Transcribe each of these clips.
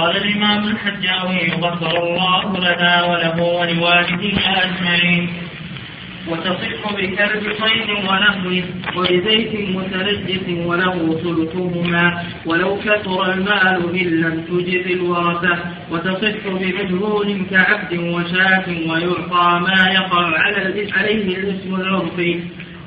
قال الإمام الحجاوي غفر الله لنا وله ولوالديه أجمعين. وتصح بكلب صيد ونحوه وبزيت متنجس وله ثلثهما. ولو كثر المال إن لم تجز الورثة. وتصح بمجهول كعبد وشاة ويعطى ما يقع عليه الاسم العرفي.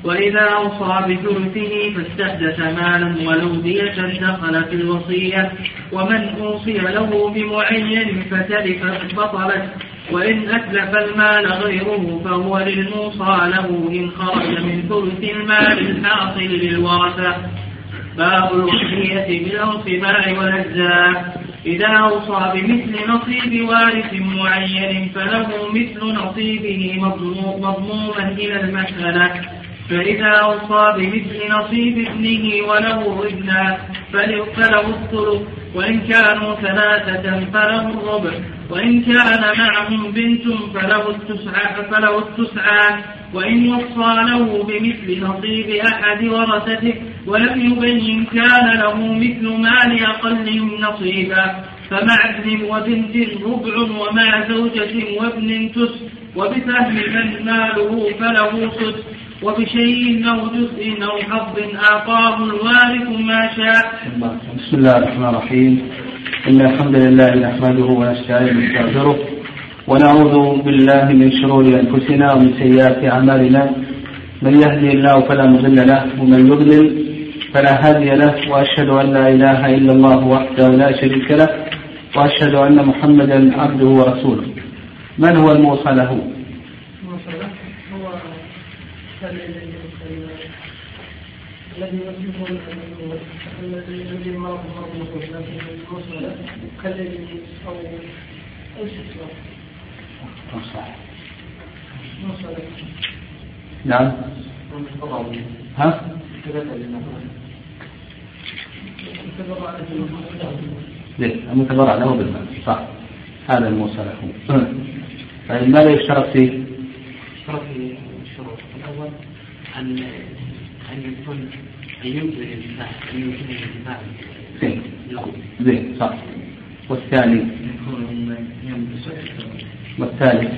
وإذا أوصى بثلثه فاستحدث مالا ولو دية دخل في الوصية ومن أوصي له بمعين فتلف بطلت وإن أتلف المال غيره فهو للموصى له إن خرج من ثلث المال الحاصل للورثة. باب الوصية بالأنصباع والأجزاء. إذا أوصى بمثل نصيب وارث معين فله مثل نصيبه مضموما إلى المسألة. فإذا أوصى بمثل نصيب ابنه وله ابنا فله الثلث. وإن كانوا ثلاثة فله الربع. وإن كان معهم بنت فله التسعة فله التسعة. وإن وصى له بمثل نصيب أحد ورثته. ولم يبين كان له مثل مال أقلهم نصيبا. فمع ابن وبنت ربع ومع زوجة وابن تس. وبفهم من ماله فله سدس. وبشيء أو جزء أو حظ أعطاه الوارث ما شاء. بسم الله الرحمن الرحيم. إن الحمد لله نحمده ونستعينه ونستغفره ونعوذ بالله من شرور أنفسنا ومن سيئات أعمالنا. من يهدي الله فلا مضل له ومن يضلل فلا هادي له وأشهد أن لا إله إلا الله وحده لا شريك له وأشهد أن محمدا عبده ورسوله. من هو الموصى له؟ الذي يصفه الذي الذي مرض مرض لكن المسألة كالذي شيء نعم. ها؟ ليه؟ المتبرع له بالمال. صح. هذا الموصى له. طيب ماذا يشترط فيه؟ يشترط في الشروط. الأول أن أن يكون زين زين صح. والثاني؟ والثالث؟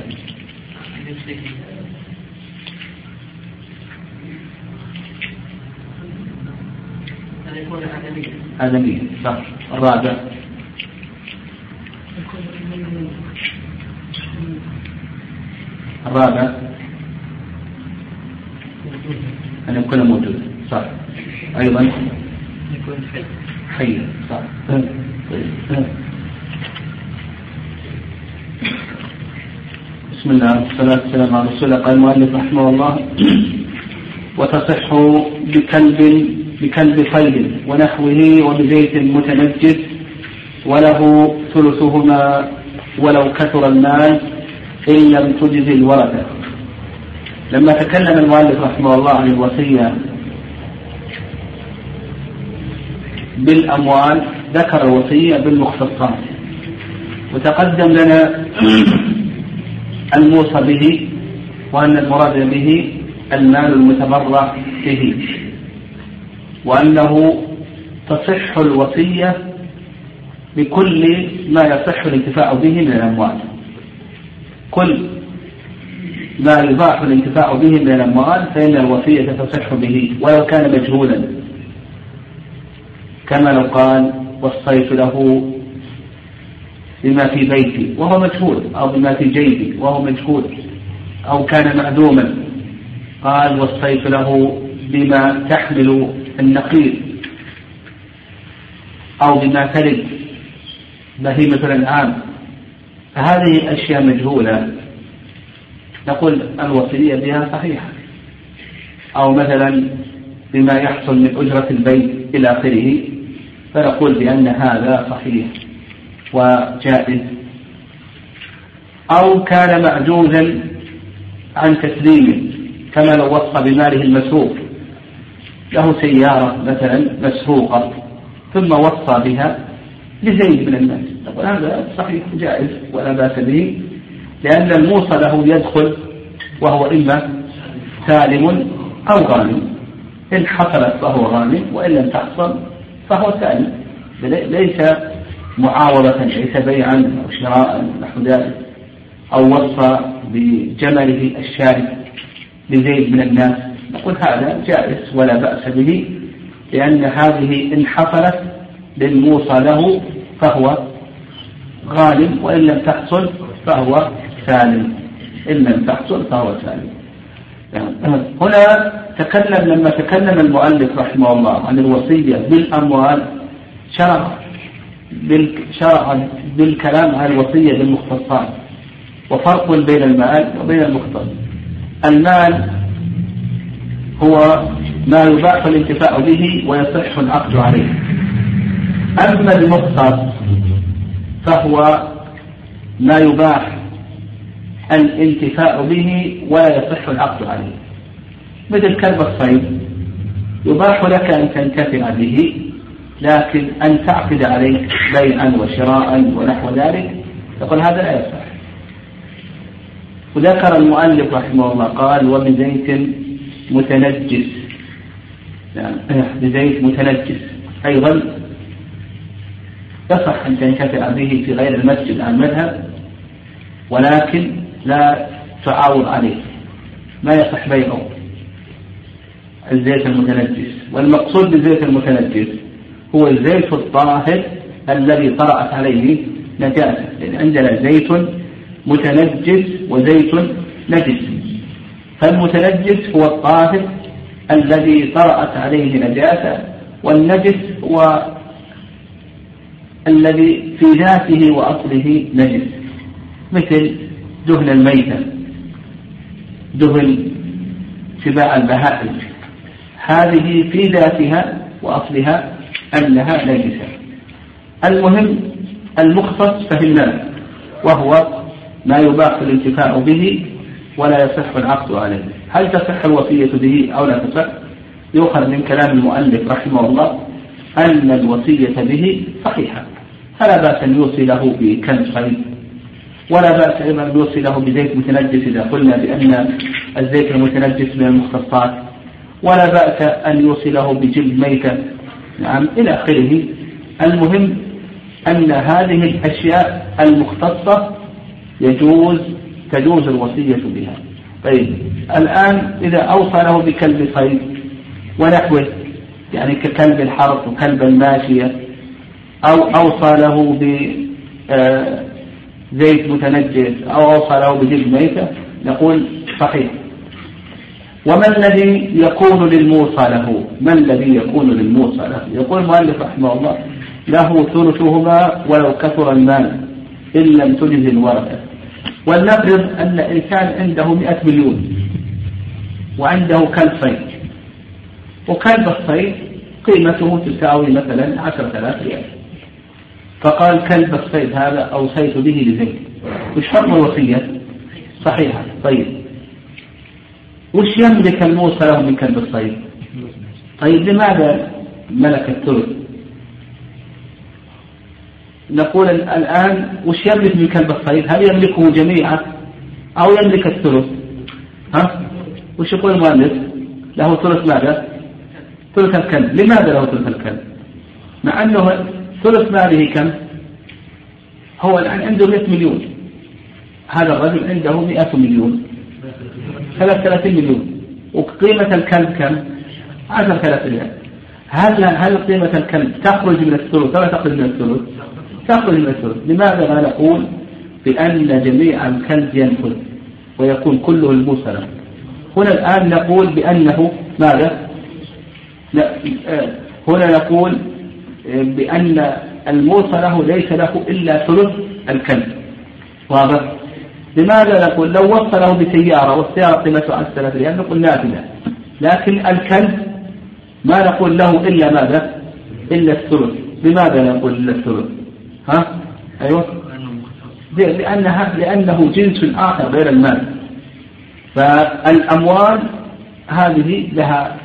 آدميا صح. الرابع؟ الرابع؟ أن يكون موجودا صح أيضا؟ يكون حي. صح. بسم الله والصلاة والسلام على رسول الله. قال المؤلف رحمه الله وتصح بكلب بكلب صيد ونحوه وبزيت متنجس وله ثلثهما ولو كثر المال إن لم تجز الورثة لما تكلم المؤلف رحمه الله عن الوصية بالأموال ذكر الوصية بالمختصات وتقدم لنا الموصى به وأن المراد به المال المتبرع به وأنه تصح الوصية بكل ما يصح الانتفاع به من الأموال. كل ما يباح الانتفاع به من الأموال فإن الوصية تصح به ولو كان مجهولا. كما لو قال وصيت له بما في بيتي وهو مجهول أو بما في جيبي وهو مجهول أو كان معدوما قال وصيت له بما تحمل النقير أو بما تلد بهيمة الأنعام. فهذه أشياء مجهولة. نقول الوصية بها صحيحة. أو مثلا بما يحصل من أجرة البيت إلى آخره. فنقول بأن هذا صحيح وجائز. أو كان معجوزا عن تسليمه كما لو وصى بماله المسروق. له سيارة مثلا مسروقة ثم وصى بها لزيد من الناس. نقول هذا صحيح جائز ولا بأس به لأن الموصى له يدخل وهو إما سالم أو غانم. إن حصلت فهو غانم وإن لم تحصل فهو سالم ليس معاوضة ليس بيعا أو شراء نحو ذلك أو وصى بجمله الشارد لزيد من الناس. نقول هذا جائز ولا بأس به لأن هذه إن حصلت للموصى له فهو غالب وإن لم تحصل فهو سالم. إن لم تحصل فهو سالم. هنا تكلم لما تكلم المؤلف رحمه الله عن الوصية بالأموال شرع شرع بالكلام عن الوصية بالمختصات وفرق بين المال وبين المختص. المال هو ما يباح الانتفاع به ويصح العقد عليه. أما المختص فهو ما يباح الانتفاع به ولا يصح العقد عليه. مثل كلب الصيد يباح لك أن تنتفع به لكن أن تعقد عليه بيعا وشراء ونحو ذلك يقول هذا لا يصح. وذكر المؤلف رحمه الله قال وبزيت متنجس. بزيت متنجس. أيضا يصح أن تنتفع به في غير المسجد عن مذهب ولكن لا تعاوض عليه. ما يصح بيعه الزيت المتنجس. والمقصود بالزيت المتنجس هو الزيت الطاهر الذي طرأت عليه نجاسة. يعني عندنا زيت متنجس وزيت نجس. فالمتنجس هو الطاهر الذي طرأت عليه نجاسة والنجس هو الذي في ذاته وأصله نجس. مثل دهن الميتة دهن سباع البهائم. هذه في ذاتها وأصلها أنها نجسة المهم المختص فهمناه وهو ما يباح الانتفاع به ولا يصح العقد عليه. هل تصح الوصية به أو لا تصح؟ يؤخذ من كلام المؤلف رحمه الله أن الوصية به صحيحة. فلا بأس أن يوصي له بكنز خليل ولا بأس أيضا أن يوصي له بزيت متنجس إذا قلنا بأن الزيت المتنجس من المختصات. ولا بأس أن يوصي له بجلد ميتة. نعم إلى آخره. المهم أن هذه الأشياء المختصة يجوز تجوز الوصية بها. طيب الآن إذا أوصى له بكلب صيد ونحوه يعني ككلب الحرث وكلب الماشية أو أوصى له بزيت آه، متنجس أو أوصى له بجلد ميتة نقول صحيح. وما الذي يكون للموصى له؟ ما الذي يكون للموصى له؟ يقول المؤلف رحمه الله له ثلثهما ولو كثر المال إن لم تجز الورثة. ولنفرض أن إنسان عنده مئة مليون وعنده كلب صيد. وكلب الصيد قيمته تساوي مثلا عشرة آلاف ريال. فقال كلب الصيد هذا أوصيت به لزيد وش حكم الوصية؟ صحيحة. طيب. وش يملك الموصى له من كلب الصيد؟ طيب لماذا ملك الثلث نقول الآن وش يملك من كلب الصيد؟ هل يملكه جميعا أو يملك الثلث؟ ها؟ وش يقول المؤلف؟ له ثلث ماذا؟ ثلث الكلب. لماذا له ثلث الكلب؟ مع أنه ثلث ماله كم؟ هو الآن عنده 100 مليون. هذا الرجل عنده 100 مليون. 3000 مليون. وقيمة الكلب كم؟ 10000 ريال. هل هل قيمة الكلب تخرج من الثلث ولا تخرج من الثلث؟ تخرج من الثلث. لماذا لا نقول بأن جميع الكلب ينفذ ويكون كله المسلم هنا الآن نقول بأنه ماذا؟ لا آه، هنا نقول آه، بأن الموصى له ليس له إلا ثلث الكلب. واضح؟ لماذا نقول لو وصله بسيارة والسيارة قيمتها 1000 ريال نقول نافذة لكن الكلب ما نقول له إلا ماذا؟ إلا الثلث. لماذا نقول إلا الثلث؟ ها؟ أيوة. لأنها لأنه جنس آخر غير المال. فالأموال هذه لها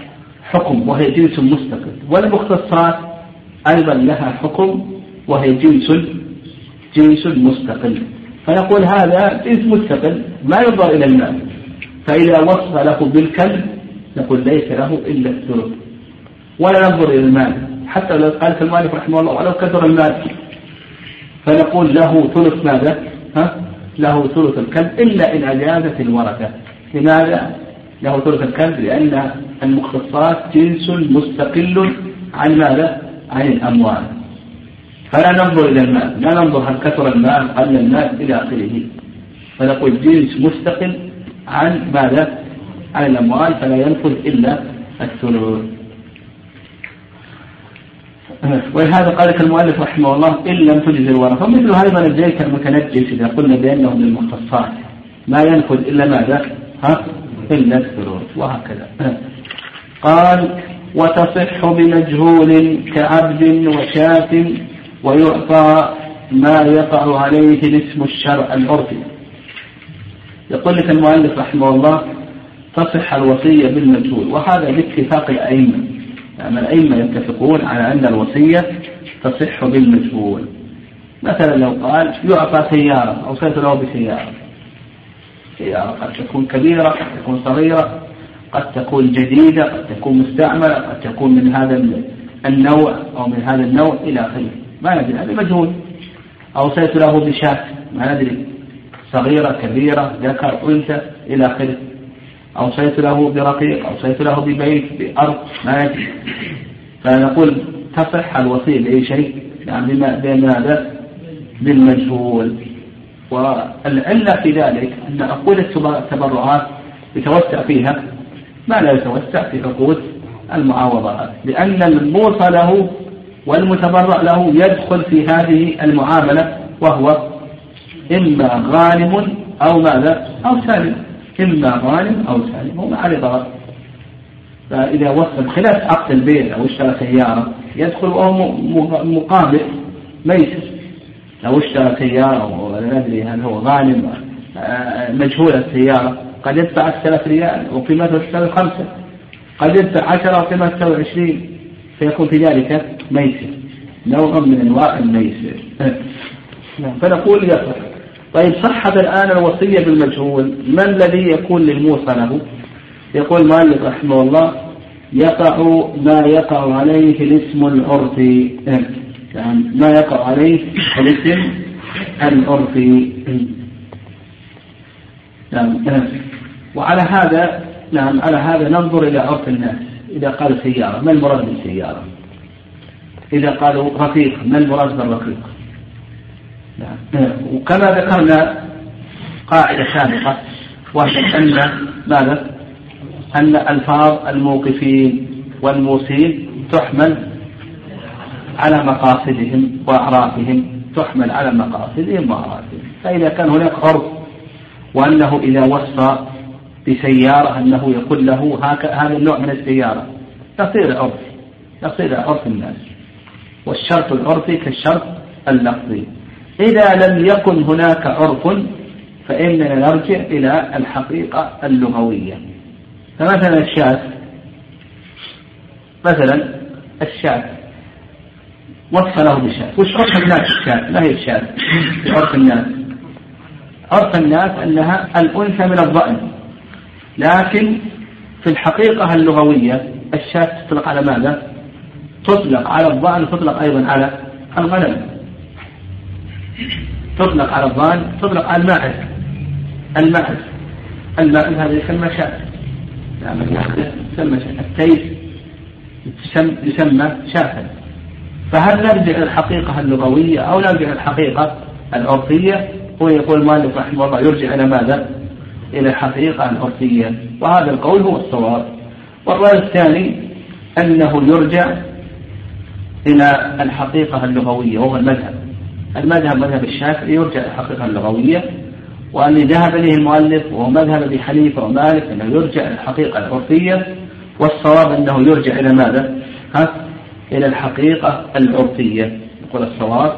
حكم وهي جنس مستقل. والمختصات أيضا لها حكم وهي جنس جنس مستقل فنقول هذا جنس مستقل ما ينظر إلى المال فإذا وصف له بالكلب نقول ليس له إلا الثلث ولا ننظر إلى المال حتى لو قال المالك رحمه الله ولو كثر المال فنقول له ثلث ماذا؟ ها؟ له ثلث الكلب إلا إن أجازت الورثة لماذا؟ له ثلث الكلب لأن المختصات جنس مستقل عن ماذا؟ عن الأموال. فلا ننظر إلى المال. لا ننظر هل كثر المال قل المال إلى آخره. فنقول جنس مستقل عن ماذا؟ عن الأموال فلا ينفذ إلا الثلث ولهذا قال لك المؤلف رحمه الله إن لم تجز الورثة. ومثل هذا الزيت المتنجس إذا قلنا بأنه من المختصات ما ينفذ إلا ماذا؟ ها؟ إلا الثلث وهكذا. قال وتصح بمجهول كعبد وشاة ويعطى ما يقع عليه الاسم الشرع العرفي يقول لك المؤلف رحمه الله تصح الوصية بالمجهول وهذا باتفاق الأئمة. يعني الأئمة يتفقون على أن الوصية تصح بالمجهول. مثلا لو قال يعطى سيارة أو له بسيارة. سيارة قد تكون كبيرة قد تكون صغيرة. قد تكون جديدة قد تكون مستعملة قد تكون من هذا النوع أو من هذا النوع إلى آخره. ما ندري هذا مجهول. أوصيت له بشاة ما ندري. صغيرة كبيرة ذكر أنثى إلى آخره. أوصيت له برقيق أوصيت له ببيت بأرض ما ندري. فنقول تصح الوصية بأي شيء يعني بماذا؟ بالمجهول. والعلة في ذلك أن عقود التبرعات يتوسع فيها. ما لا يتوسع في عقود المعاوضات لأن الموصى له والمتبرع له يدخل في هذه المعاملة وهو إما غانم أو ماذا؟ أو سالم. إما غانم أو سالم وما عليه ضرر. فإذا وصل خلاف عقد البيع أو اشترى سيارة يدخل وهو مقابل ميسر لو اشترى سيارة ولا ندري هل هو غانم آه، مجهول السيارة قد يدفع ثلاث ريال وقيمتها تساوي خمسة. قد يدفع عشرة وقيمتها تساوي عشرين. فيكون في ذلك ميسر. نوع من أنواع الميسر. نعم. فنقول يصح طيب صحت الآن الوصية بالمجهول. ما الذي يكون للموصى له؟ يقول مالك رحمه الله يقع ما يقع عليه الاسم العرفي يعني ما يقع عليه الاسم العرفي نعم وعلى هذا نعم على هذا ننظر إلى عرف الناس. إذا قالوا سيارة ما المراد بالسيارة؟ إذا قالوا رفيق ما المراد بالرفيق؟ نعم وكما ذكرنا قاعدة سابقة وهي أن ماذا؟ أن ألفاظ الموقفين والموصين تحمل على مقاصدهم وأعرافهم تحمل على مقاصدهم وأعرافهم. فإذا كان هناك عرف وأنه إذا وصى بسيارة أنه يقول له هذا النوع من السيارة. يصير عرف. يصير عرف الناس. والشرط العرفي كالشرط اللفظي. إذا لم يكن هناك عرف فإننا نرجع إلى الحقيقة اللغوية. فمثلا الشاذ مثلا الشاذ وصف له بشاذ وش عرف الناس الشاذ ما هي الشاذ عرف الناس. عرف الناس أنها الأنثى من الضأن. لكن في الحقيقة اللغوية الشاة تطلق على ماذا؟ تطلق على الضأن تطلق أيضا على الغنم. تطلق على الضأن تطلق على الماعز. الماعز. الماعز هذا يسمى شاة. يسمى شاة. التيس يسمى شاة. فهل نرجع إلى الحقيقة اللغوية أو نرجع إلى الحقيقة العرفية؟ يقول مالك رحمه الله يرجع إلى ماذا؟ إلى الحقيقة العرفية وهذا القول هو الصواب والرأي الثاني أنه يرجع إلى الحقيقة اللغوية وهو المذهب المذهب مذهب الشافعي يرجع إلى الحقيقة اللغوية وأن ذهب إليه المؤلف وهو مذهب أبي حنيفة ومالك أنه يرجع إلى الحقيقة العرفية والصواب أنه يرجع إلى ماذا؟ ها؟ إلى الحقيقة العرفية يقول الصواب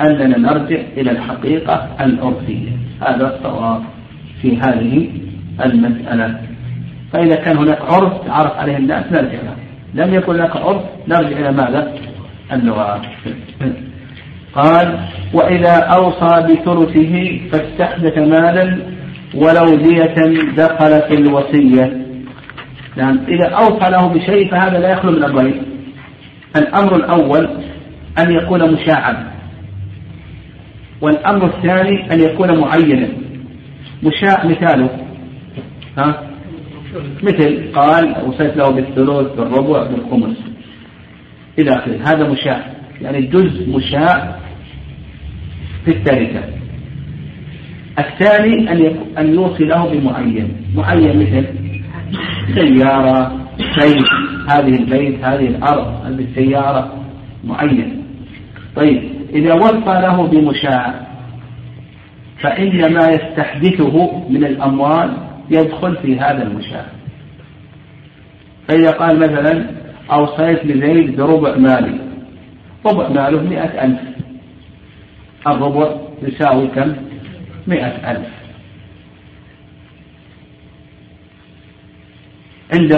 أننا نرجع إلى الحقيقة العرفية هذا الصواب في هذه المسألة. فإذا كان هناك عرف تعرف عليه الناس نرجع له لم يكن هناك عرف نرجع إلى ماذا؟ اللغة قال وإذا أوصى بثلثه فاستحدث مالا ولو دية دخل في الوصية. نعم إذا أوصى له بشيء فهذا لا يخلو من أمرين الأمر الأول أن يكون مشاعا والأمر الثاني أن يكون معينا. مشاع مثاله. ها؟ مثل قال وصيت له بالثلث بالربع بالخمس إلى آخره. هذا مشاع يعني جزء مشاع في التركة. الثاني أن أن يوصي له بمعين. معين مثل سيارة بيت هذه البيت هذه الأرض هذه السيارة. معين. طيب. إذا وصى له بمشاع فإن ما يستحدثه من الأموال يدخل في هذا المشاع. فإذا قال مثلا أوصيت لزيد بربع مالي ربع ماله مئة ألف. الربع يساوي كم؟ مئة ألف. عند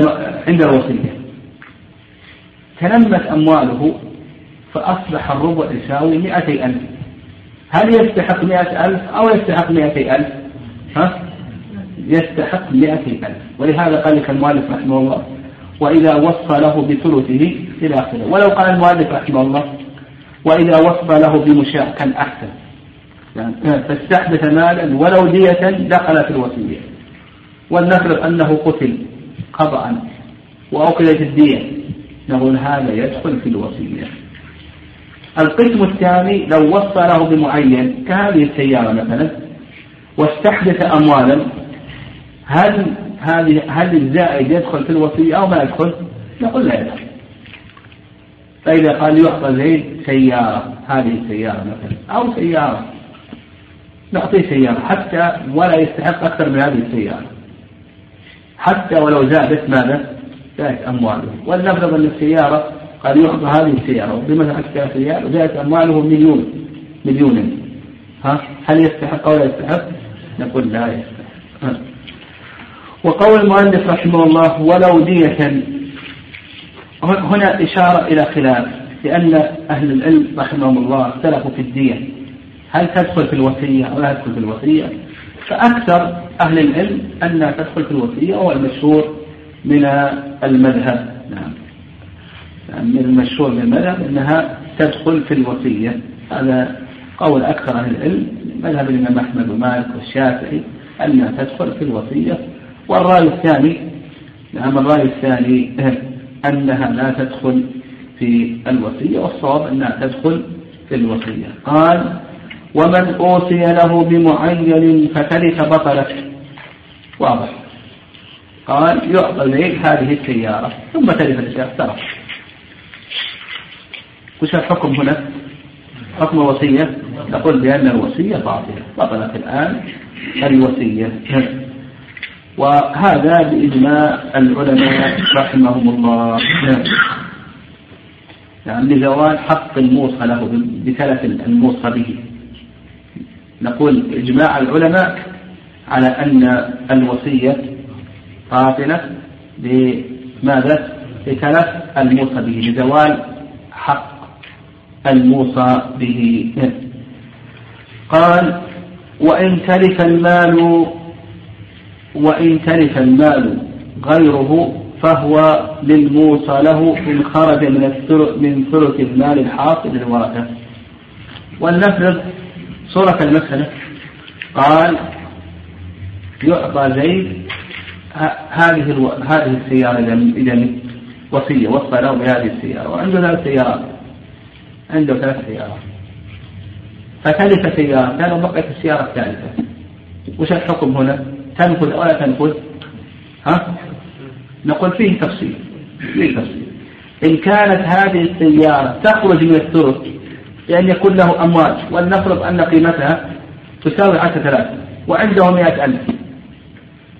عند الوصية. تنمت أمواله فأصبح الربع يساوي مئتي ألف. هل يستحق مئة ألف أو يستحق مئتي ألف؟ ها؟ يستحق مئتي ألف. ولهذا قال لك المؤلف رحمه الله وإذا وصى له بثلثه إلى آخره. ولو قال المؤلف رحمه الله وإذا وصى له بمشاع كان أحسن. يعني فاستحدث مالا ولو دية دخل في الوصية. ولنفرض أنه قتل قطعا وأخذت الدية نقول هذا يدخل في الوصية. القسم الثاني لو وصى له بمعين كهذه السيارة مثلا واستحدث أموالا هل هذه هل الزائد يدخل في الوصية أو ما يدخل؟ نقول لا يدخل. فإذا قال يعطى زيد سيارة هذه السيارة مثلا أو سيارة نعطيه سيارة حتى ولا يستحق أكثر من هذه السيارة حتى ولو زادت ماذا؟ زادت أمواله ولنفرض أن السيارة قد يعطى هذه السيارة بمثلا حتى سيارة وزادت أمواله مليون مليون. ها؟ هل يستحق أو لا يستحق؟ نقول لا يستحق. وقول المؤلف رحمه الله ولو دية. هنا إشارة إلى خلاف لأن أهل العلم رحمهم الله اختلفوا في الدية. هل تدخل في الوصية أو لا تدخل في الوصية؟ فأكثر أهل العلم أنها تدخل في الوصية وهو المشهور من المذهب. نعم. من المشهور من المذهب أنها تدخل في الوصية. هذا قول أكثر أهل العلم مذهب الإمام أحمد ومالك والشافعي أنها تدخل في الوصية. والرأي الثاني نعم الرأي الثاني أنها لا تدخل في الوصية والصواب أنها تدخل في الوصية. قال ومن أوصي له بمعين فتلك بطلت. واضح. قال يعطى زيد هذه السيارة ثم تلف السيارة ترى وش الحكم هنا؟ حكم الوصية نقول بأن الوصية باطلة. بطلت الآن. الوصية. وهذا بإجماع العلماء رحمهم الله. يعني لزوال حق الموصى له بثلاث الموصى به. نقول إجماع العلماء على أن الوصية باطلة. بماذا؟ بثلاث الموصى به. لزوال حق الموصى به. قال وإن تلف المال وإن تلف المال غيره فهو للموصى له إن خرج من من ثلث المال الحاصل للورثة ولنفرض صورة المسألة قال يعطى زيد هذه. هذه السيارة إذا وصية وصى له بهذه السيارة وعنده ثلاث سيارات. عنده ثلاث سيارات. فتلف سيارة كان بقيت السيارة الثالثة. وش الحكم هنا؟ تنفذ أو لا تنفذ؟ ها؟ نقول فيه تفصيل فيه تفصيل. إن كانت هذه السيارة تخرج من الثلث لأن يكون له أموال ولنفرض أن قيمتها تساوي عشرة آلاف وعنده مئة ألف.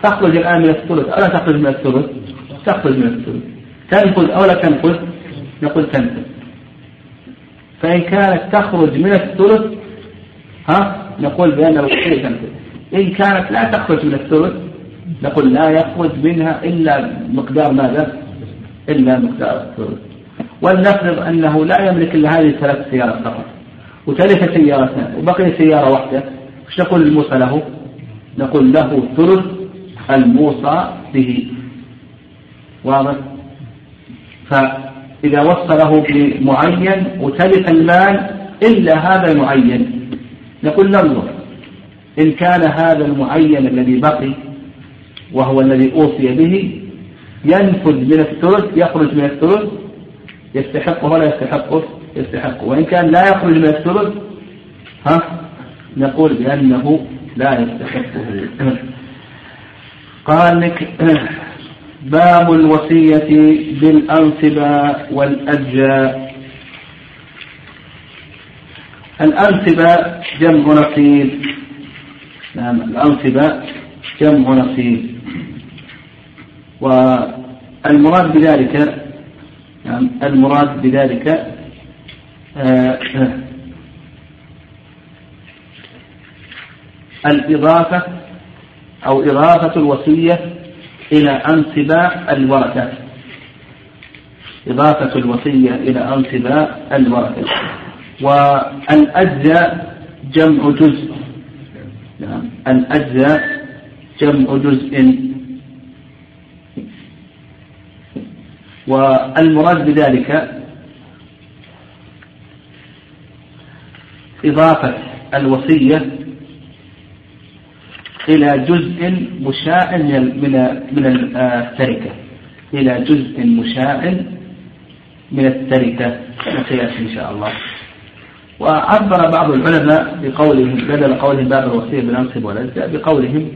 تخرج الآن من الثلث أو لا تخرج من الثلث؟ تخرج من الثلث. تنفذ أو لا تنفذ؟ نقول تنفذ. فإن كانت تخرج من الثلث ها نقول بأن الوصية تنفذ إن كانت لا تخرج من الثلث نقول لا يخرج منها إلا مقدار ماذا؟ إلا مقدار الثلث ولنفرض أنه لا يملك إلا هذه الثلاث سيارات فقط وتلف سيارتان وبقي سيارة واحدة إيش نقول الموصى له؟ نقول له ثلث الموصى به واضح؟ فإذا وصله بمعين وتلف المال إلا هذا المعين. نقول ننظر إن كان هذا المعين الذي بقي وهو الذي أوصي به ينفذ من الثلث يخرج من الثلث يستحقه ولا يستحقه؟ يستحقه. وإن كان لا يخرج من الثلث ها؟ نقول بأنه لا يستحقه. قال لك باب الوصية بالأنصبة والأجزاء الأنصبة جمع نصيب. نعم الأنصبة جمع نصيب. والمراد بذلك نعم المراد بذلك آه، آه، الإضافة أو إضافة الوصية إلى أنصباء الورثة. إضافة الوصية إلى أنصباء الورثة. والأجزاء جمع جزء. نعم. الأجزاء جمع جزء. والمراد بذلك إضافة الوصية إلى جزء مشاع من من التركة إلى جزء مشاع من التركة. سيأتي إن شاء الله. وعبر بعض العلماء بقولهم بدل قولهم باب الوصية بالأنصب والأجزاء بقولهم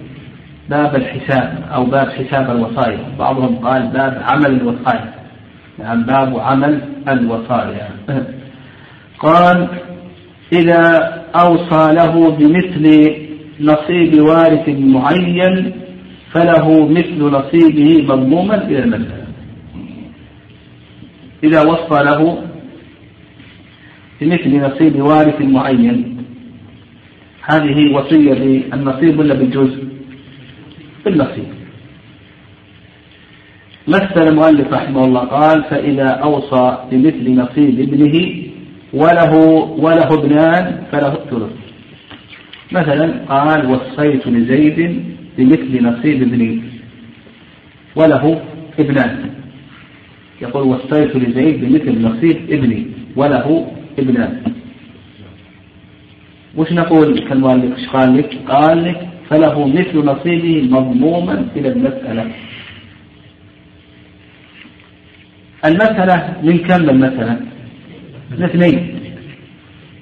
باب الحساب أو باب حساب الوصايا. بعضهم قال باب عمل الوصايا. يعني باب عمل الوصايا. قال إذا أوصى له بمثل نصيب وارث معين فله مثل نصيبه مضموما إلى المسألة إذا وصى له بمثل نصيب وارث معين. هذه وصية بالنصيب ولا بالجزء؟ بالنصيب. مثل المؤلف رحمه الله قال فإذا أوصى بمثل نصيب ابنه وله وله ابنان فله الثلث. مثلا قال وصيت لزيد بمثل نصيب ابني وله ابنان. يقول وصيت لزيد بمثل نصيب ابني وله ابنان. وش نقول كالمؤلف؟ إيش قال لك؟ قال لك فله مثل نصيبه مضموما إلى المسألة. المسألة من كم المسألة؟ من اثنين.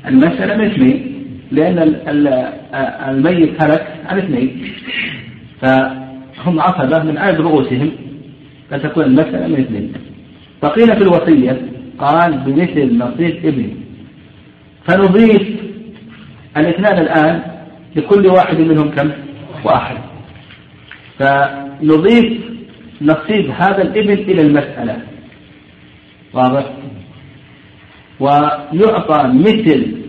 المسألة من اثنين. لأن الميت هلك عن اثنين. فهم عصبة من عدد رؤوسهم فتكون المسألة من اثنين. فقيل في الوصية قال بمثل نصيب ابني. فنضيف الاثنان الآن لكل واحد منهم كم؟ واحد. فنضيف نصيب هذا الابن إلى المسألة. واضح؟ ويعطى مثل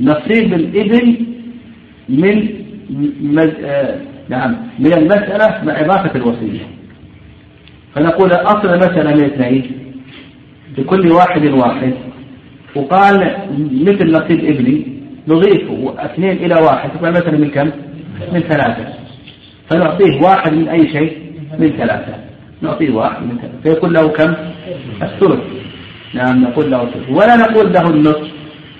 نصيب الابن من مز... آه نعم من المسألة مع إضافة الوصية. فنقول أصل المسألة من اثنين لكل واحد واحد. وقال مثل نصيب ابني نضيف اثنين إلى واحد. تبقى مثلا من كم؟ من ثلاثة. فنعطيه واحد من أي شيء؟ من ثلاثة. نعطيه واحد من ثلاثة. فيكون له كم؟ الثلث. نعم نقول له الثلث. ولا نقول له النصف.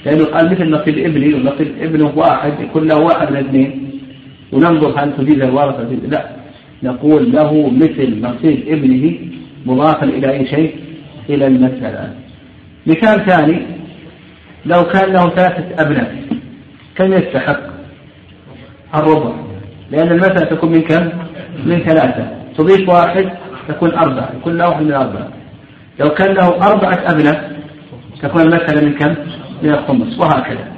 لأنه قال مثل نصيب ابني ونصيب ابنه واحد يكون له واحد من اثنين. وننظر هل تزيد الورثة لا. نقول له مثل نصيب ابنه مضافا إلى أي شيء؟ إلى المسألة مثال ثاني لو كان له ثلاثة أبناء كم يستحق الربع؟ لأن المسألة تكون من كم؟ من ثلاثة. تضيف واحد تكون أربعة يكون له واحد من أربعة. لو كان له أربعة أبناء تكون المسألة من كم؟ من الخمس وهكذا.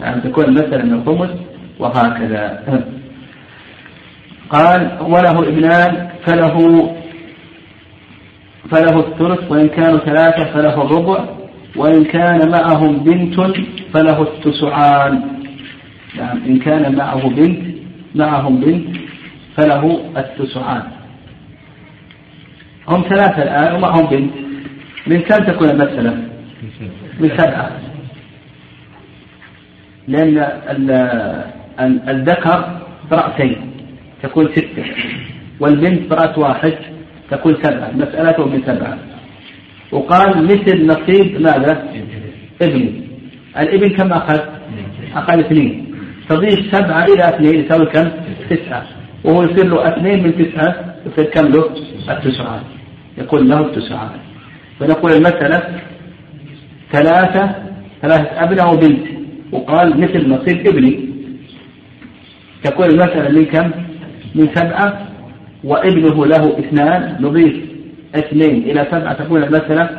يعني تكون المسألة من الخمس وهكذا. قال وله إبنان فله فله الثلث وإن كانوا ثلاثة فله الربع وإن كان معهم بنت فله التسعان. يعني إن كان معه بنت معهم بنت فله التسعان. هم ثلاثة الآن ومعهم بنت. من كم تكون المسألة؟ من سبعة. لأن الذكر برأسين تكون ستة. والبنت برأس واحد تكون سبعة. مسألته من سبعة. وقال مثل نصيب ماذا؟ ابني. الابن كم أخذ؟ أخذ اثنين. تضيف سبعة إلى اثنين يساوي كم؟ تسعة. وهو يصير له اثنين من تسعة يصير كم له؟ التسعات يكون له التسعات فنقول المسألة ثلاثة ثلاثة أبناء وبنت. وقال مثل نصيب ابني تكون المسألة من كم؟ من سبعة وابنه له اثنان نضيف اثنين إلى سبعة تكون المسألة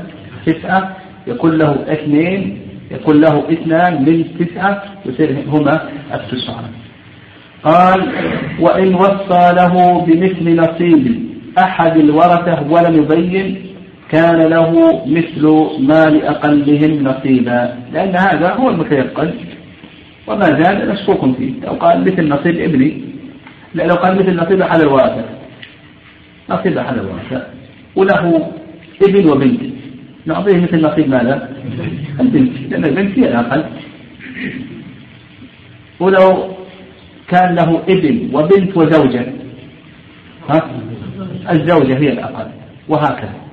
تسعة يكون له اثنين يكون له اثنان من تسعة يصير هما التسعة قال وإن وصى له بمثل نصيب أحد الورثة ولم يبين كان له مثل ما لأقلهم نصيبا. لأن هذا هو المتيقن. وما زال مشكوك فيه. لو قال مثل نصيب ابني لا لو قال مثل نصيب أحد الورثة نصيب أحد الورثة وله ابن وبنت. نعطيه مثل نصيب ماذا؟ البنت. لأن البنت هي الأقل. ولو كان له ابن وبنت وزوجة ها؟ الزوجة هي الأقل. وهكذا.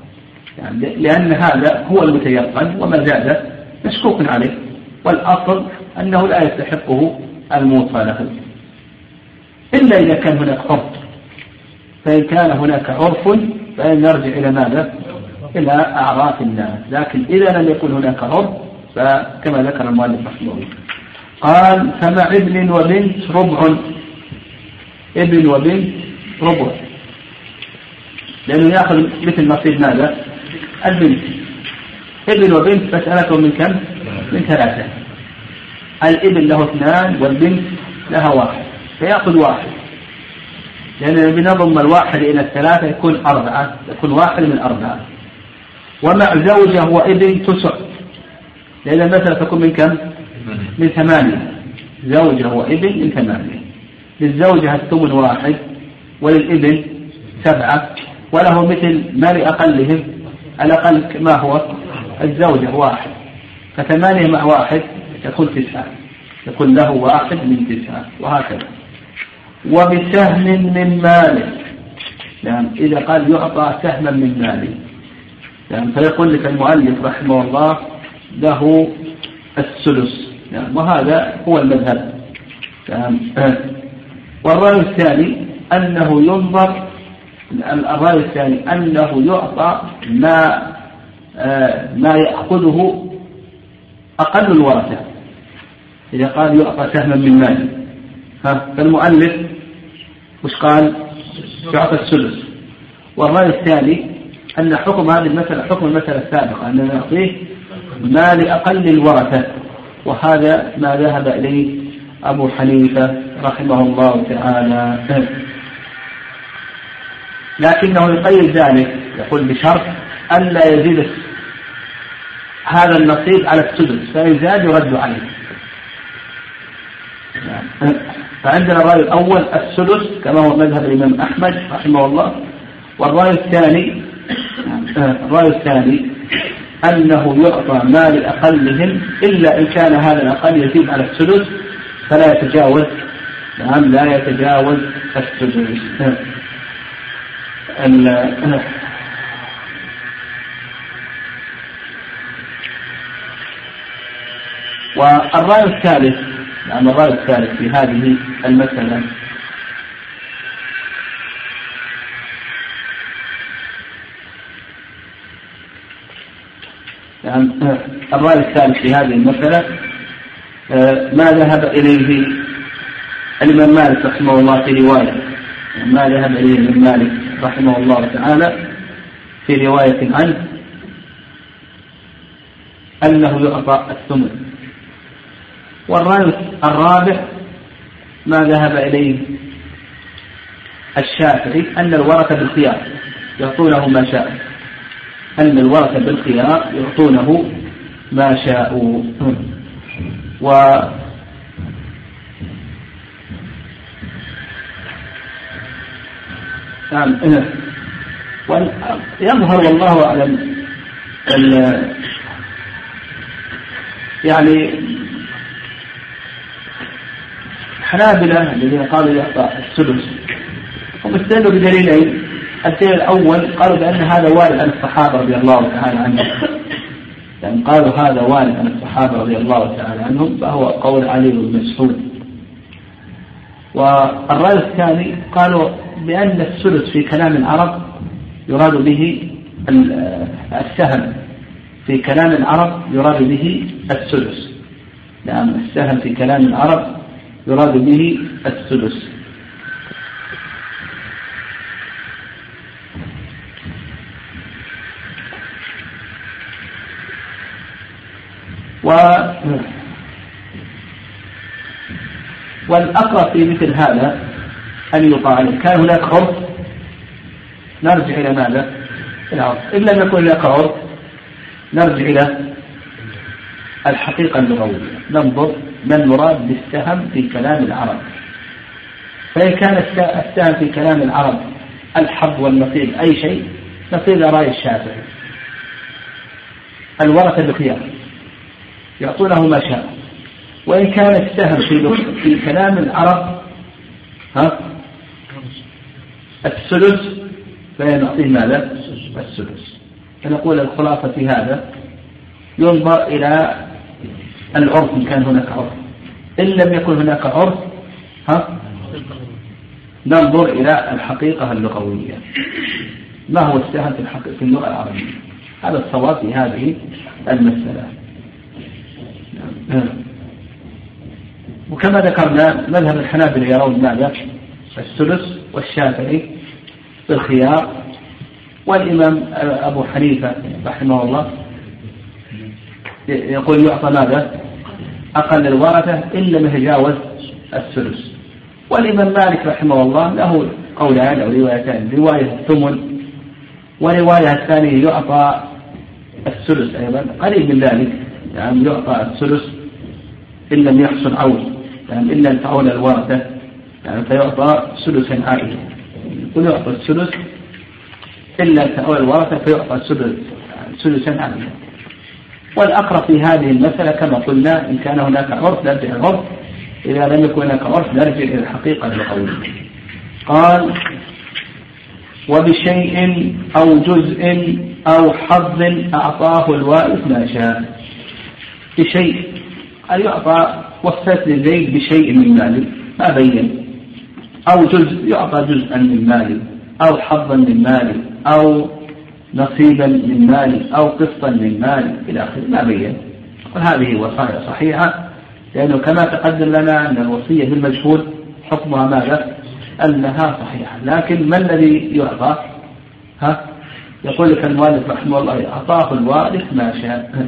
يعني لأن هذا هو المتيقن وما زاد مشكوك عليه والأصل أنه لا يستحقه الموصى له إلا إذا كان هناك عرف فإن كان هناك عرف فإن نرجع إلى ماذا؟ إلى أعراف الناس لكن إذا لم يكن هناك عرف فكما ذكر المؤلف رحمه الله قال فمع ابن وبنت ربع ابن وبنت ربع لأنه يأخذ مثل نصيب ماذا؟ البنت ابن وبنت مسألة من كم؟ من ثلاثة. الابن له اثنان والبنت لها واحد فيأخذ واحد. لأن بنضم الواحد إلى الثلاثة يكون أربعة يكون واحد من أربعة. ومع زوجة وابن تسع. لأن المسألة تكون من كم؟ من ثمانية. زوجة وابن من ثمانية. للزوجة الثمن واحد وللابن سبعة وله مثل ما لأقلهم الأقل ما هو الزوجة واحد. فثمانية مع واحد يكون تسعة. يكون له واحد من تسعة. وهكذا. وبسهم من ماله يعني إذا قال يعطى سهما من ماله يعني فيقول لك المؤلف رحمه الله له السدس يعني وهذا هو المذهب. يعني والرأي الثاني أنه ينظر الرأي الثاني أنه يعطى ما آه، ما يأخذه أقل الورثة. إذا قال يعطى سهما من مال. فالمؤلف وش قال؟ يعطى السدس. والرأي الثاني أن حكم هذه المسألة حكم المسألة السابقة أننا نعطيه ما لأقل الورثة. وهذا ما ذهب إليه أبو حنيفة رحمه الله تعالى. لكنه يقيد ذلك يقول بشرط ألا يزيد هذا النصيب على السدس فإن زاد يرد عليه. فعندنا الرأي الأول السدس كما هو مذهب الإمام أحمد رحمه الله والرأي الثاني الرأي الثاني أنه يعطى مال أقلهم إلا إن كان هذا الأقل يزيد على السدس فلا يتجاوز. نعم لا يتجاوز السدس. والرأي الثالث نعم الرأي الثالث في هذه المسألة. يعني الرأي الثالث في هذه المسألة آه، ما ذهب إليه الإمام مالك رحمه الله في رواية. ما ذهب إليه الإمام مالك رحمه الله تعالى في رواية عنه أنه يعطى الثمن. والرأي الرابع ما ذهب إليه الشافعي أن الورثة بالخيار يعطونه ما شاء. أن الورثة بالخيار يعطونه ما شاءوا و نعم يظهر والله أعلم يعني الحنابلة الذين قالوا يعطى السدس. هم استدلوا بدليلين. الدليل الأول قالوا بأن هذا وارد عن الصحابة رضي الله تعالى عنهم. يعني قالوا هذا وارد عن الصحابة رضي الله تعالى عنهم فهو قول علي بن مسعود. والرأي الثاني قالوا بأن الثلث في كلام العرب يراد به السهم. في كلام العرب يراد به الثلث. نعم السهم في كلام العرب يراد به الثلث. و والأقرب في مثل هذا أن يقال كان هناك عرف نرجع إلى ماذا؟ إلى عرف إن لم يكن هناك عرف نرجع إلى الحقيقة اللغوية. ننظر ما المراد بالسهم في كلام العرب. فإن كان السهم في كلام العرب الحظ والنصيب أي شيء نصيب رأي الشافعي. الورثة بخيار يعطونه ما شاء. وإن كان السهم في في كلام العرب ها الثلث فينعطيه ماذا؟ الثلث. فنقول الخلاصة في هذا ينظر إلى العرف إن كان هناك عرف. إن لم يكن هناك عرف ها؟ ننظر إلى الحقيقة اللغوية. ما هو السهم في الحقيقة في اللغة العربية؟ هذا الصواب في هذه المسألة. وكما ذكرنا مذهب الحنابلة يرون ماذا؟ الثلث والشافعي بالخيار. والإمام أبو حنيفة رحمه الله يقول يعطى ماذا؟ أقل الورثة إن لم يتجاوز الثلث. والإمام مالك رحمه الله له قولان أو روايتان رواية الثمن ورواية الثانية يعطى الثلث أيضا. قريب من ذلك يعني يعطى الثلث إن لم يحصل عون يعني إلا أن تعول الورثة يعني فيعطى ثلثا عائلة ويعطى الثلث إلا تعول الورثة فيعطى الثلث ثلثا عائلة والأقرب في هذه المسألة كما قلنا إن كان هناك عرف نرجع العرف إذا لم يكن هناك عرف نرجع إلى الحقيقة القول قال وبشيء أو جزء أو حظ أعطاه الوارث ما شاء. بشيء أن يعطى وفات للزيد بشيء من ماله ما بين. أو جزء يعطى جزءا من ماله أو حظا من ماله أو نصيبا من مال أو قسطا من مال إلى آخره ما بين وهذه وصايا صحيحة لأنه كما تقدم لنا أن الوصية بالمجهول حكمها ماذا؟ أنها صحيحة لكن ما الذي يعطى؟ ها؟ يقول لك المؤلف رحمه الله أعطاه الوارث ما شاء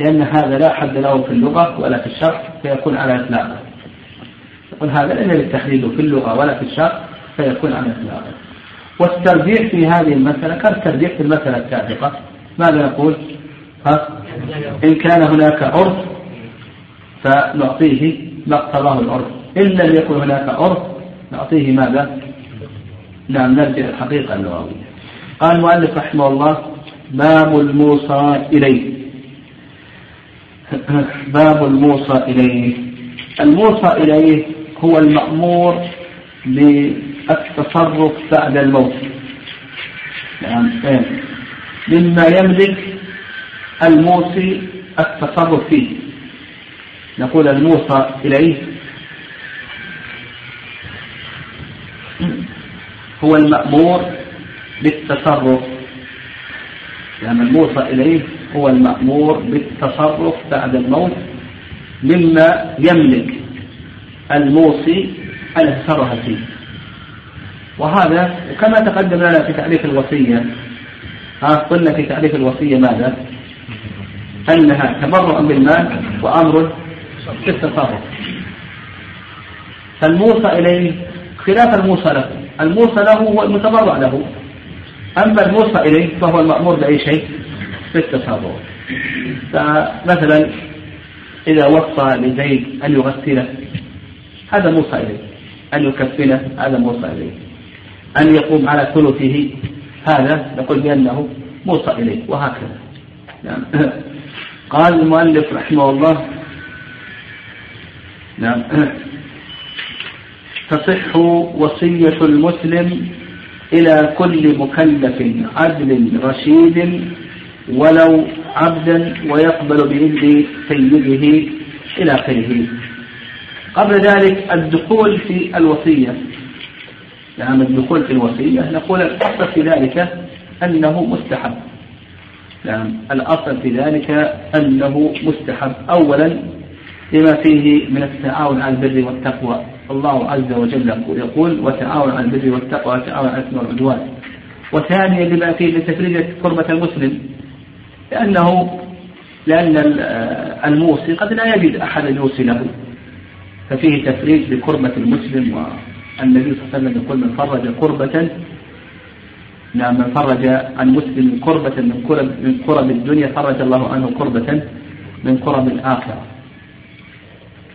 لأن هذا لا حد له في اللغة ولا في الشرع فيكون على إطلاقه يقول هذا ليس للتحديد في اللغة ولا في الشرع فيكون على إطلاقه. والترجيح في هذه المسألة كالترجيح في المسألة السابقة. ماذا نقول ها؟ إن كان هناك عرف فنعطيه ما اقتضاه العرف. إن لم يكن هناك عرف نعطيه ماذا؟ نعم نرجع الحقيقة اللغوية. قال المؤلف رحمه الله باب الموصى إليه. باب الموصى إليه. الموصى إليه هو المأمور التصرف بعد الموت. يعني مما يملك الموصي التصرف فيه. نقول الموصى إليه. هو المأمور بالتصرف. يعني الموصى إليه هو المأمور بالتصرف بعد الموت مما يملك. الموصي التصرف فيه وهذا كما تقدم لنا في تعريف الوصية ها قلنا في تعريف الوصية ماذا؟ أنها تبرع بالمال وأمر بالتصرف فالموصى إليه خلاف الموصى له. الموصى له هو المتبرع له. أما الموصى إليه فهو المأمور بأي شيء؟ بالتصرف فمثلا إذا وصى لزيد أن يغسله هذا موصى إليه. أن يكفله هذا موصى إليه. أن يقوم على ثلثه. هذا نقول بأنه موصى إليه. وهكذا. نعم. قال المؤلف رحمه الله. نعم. تصح وصية المسلم إلى كل مكلف عدل رشيد ولو عبدا ويقبل بإذن سيده إلى آخره. قبل ذلك الدخول في الوصية. نعم الدخول في الوصية. نقول الأصل في ذلك أنه مستحب. نعم الأصل في ذلك أنه مستحب. أولا لما فيه من التعاون على البر والتقوى. الله عز وجل يقول وتعاون على البر والتقوى وتعاون على الإثم والعدوان. وثانيا لما فيه من تفريج كربة المسلم. لأنه لأن الموصي قد لا يجد أحدا يوصي له. ففيه تفريج لكربة المسلم والنبي صلى الله عليه وسلم يقول من فرج كربة نعم من فرج عن مسلم كربة من كرب من كرب الدنيا فرج الله عنه كربة من كرب الآخرة.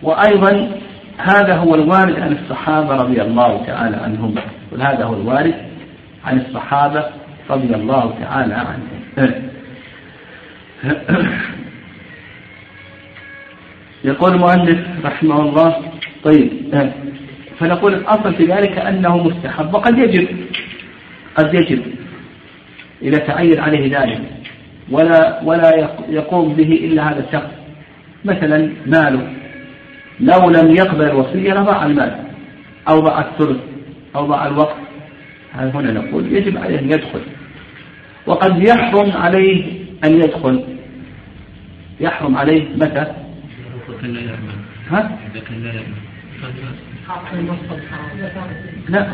وأيضا هذا هو الوارد عن الصحابة رضي الله تعالى عنهم. وهذا هو الوارد عن الصحابة رضي الله تعالى عنهم. يقول المؤلف رحمه الله طيب فنقول الأصل في ذلك أنه مستحب وقد يجب قد يجب إذا تعين عليه ذلك ولا ولا يقوم به إلا هذا الشخص. مثلا ماله لو لم يقبل الوصية لضاع المال أو ضاع الثلث أو ضاع الوقت. هنا نقول يجب عليه أن يدخل. وقد يحرم عليه أن يدخل. يحرم عليه متى؟ ها؟ إذا كان لا يأمن لا.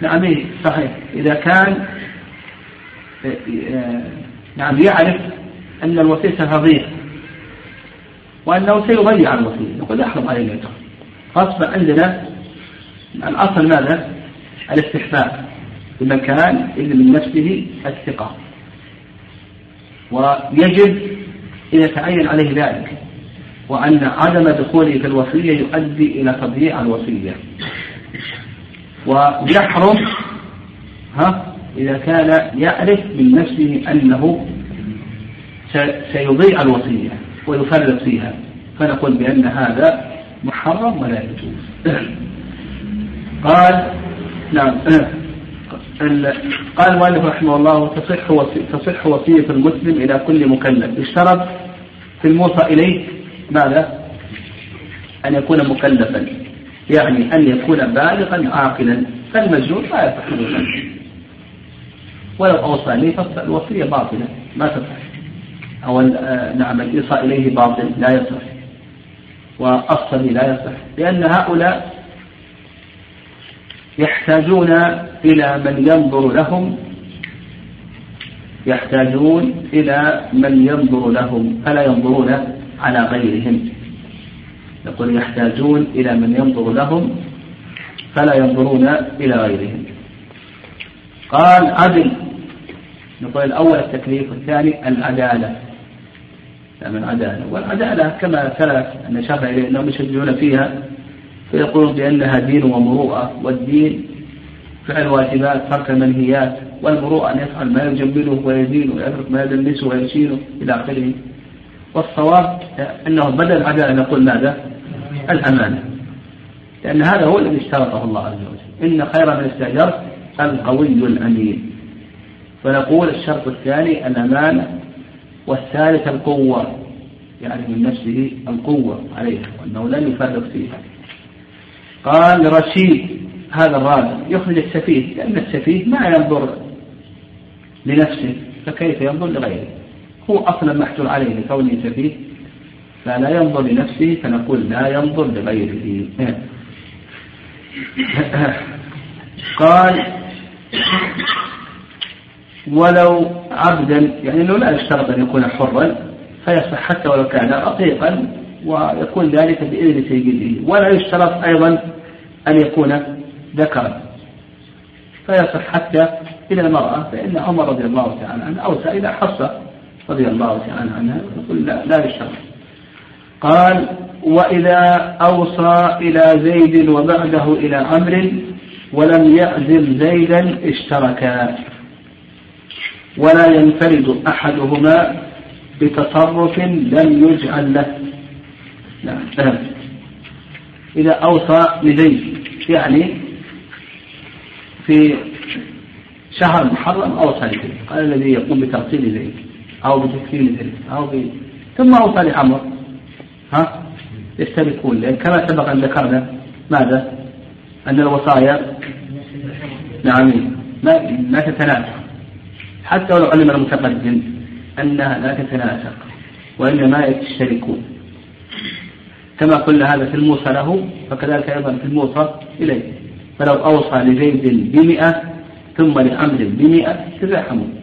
نعم إيه صحيح. إذا كان نعم يعرف أن الوصية ستضيع وأنه سيضيع الوصية يقول يحرم عليه يدخل خاصة عندنا الأصل ماذا؟ الاستحباب. بمكان اللي من نفسه الثقة. ويجب إذا تعين عليه ذلك وأن عدم دخوله في الوصية يؤدي إلى تضييع الوصية. ويحرم ها إذا كان يعرف من نفسه أنه سيضيع الوصية ويفرط فيها فنقول بأن هذا محرم ولا يجوز. قال نعم. قال المؤلف رحمه الله تصح تصح وصية المسلم إلى كل مكلف. اشترط في الموصى إليه ماذا؟ أن يكون مكلفا. يعني أن يكون بالغا عاقلا. فالمجنون لا يصح له ولو أوصى إليه فالوصية باطلة. ما تصح. أو آه، نعم الإيصاء إليه باطل. لا يصح. والصبي لا يصح. لأن هؤلاء يحتاجون إلى من ينظر لهم. يحتاجون إلى من ينظر لهم. فلا ينظرون على غيرهم. يقول يحتاجون إلى من ينظر لهم فلا ينظرون إلى غيرهم. قال عدل نقول الأول التكليف والثاني العدالة. من العدالة والعدالة كما ثلاث أن شرع أنهم يشجعون فيها فيقولون بأنها دين ومروءة والدين فعل واجبات ترك المنهيات والمروءة أن يفعل ما يجمله ويزين ويترك ما يدنسه ويشينه إلى آخره. والصواب أنه بدل العدالة نقول ماذا؟ الأمانة. لأن هذا هو الذي اشترطه الله عز وجل. إن خير من استأجرت القوي الأمين. فنقول الشرط الثاني الأمانة والثالث القوة يعني من نفسه القوة عليها وأنه لن يفرق فيها. قال رشيد هذا الرابع يخرج السفيه لأن السفيه ما ينظر لنفسه فكيف ينظر لغيره؟ هو أصلا محجور عليه لكونه سفيه فلا ينظر لنفسه فنقول لا ينظر لغيره. قال ولو عبدا يعني إنه لا يشترط أن يكون حرا فيصح حتى ولو كان رقيقا ويكون ذلك بإذن سيده. ولا يشترط أيضا أن يكون ذكرا فيصح حتى إلى المرأة فإن عمر رضي الله تعالى عنه اوسى إلى حصه رضي الله تعالى عنها يقول لا, لا يشترط قال وإذا أوصى إلى زيد وبعده إلى عمرو ولم يعزل زيدا اشتركا. ولا ينفرد أحدهما بتصرف لم يجعل له. نعم إذا أوصى لزيد يعني في شهر محرم أوصى لزيد. قال الذي يقوم بترتيب زيد. أو بتكفير زيد أو ب... ثم أوصى لعمر ها؟ يشتركون. لأن كما سبق أن ذكرنا ماذا؟ أن الوصايا نعم. ما ما تتناسق حتى ولو علم المتقدم أنها لا تتناسق وإنما يشتركون. كما قلنا هذا في الموصى له فكذلك أيضا في الموصى إليه. فلو أوصى لزيد بمئة ثم لعمر بمئة تزاحموا.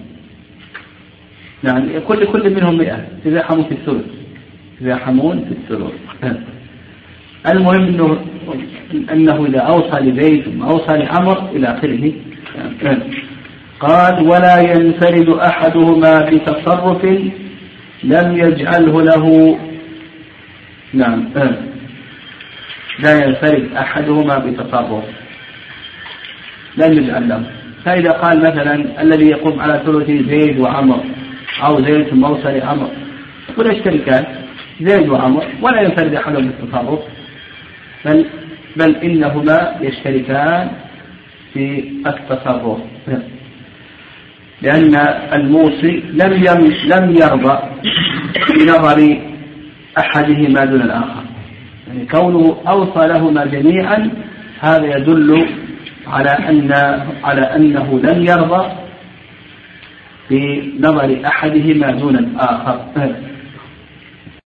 يعني كل كل منهم مئة. تزاحموا في الثلث. تزاحمون في الثلث. المهم إنه إنه إذا أوصى لزيد أوصى لعمر إلى آخره. قال ولا ينفرد أحدهما بتصرف لم يجعله له. نعم. لا ينفرد أحدهما بتصرف لم يجعل له. فإذا قال مثلا الذي يقوم على ثلث زيد وعمر أو زيد ثم اوصى لعمر يقول يشتركان زيد وعمر ولا ينفرد احدهما بالتصرف بل بل إنهما يشتركان في التصرف. لأن الموصي لم لم يرضى بنظر أحدهما دون الآخر. يعني كونه أوصى لهما جميعا هذا يدل على أن على أنه لم يرضى بنظر أحدهما دون الآخر.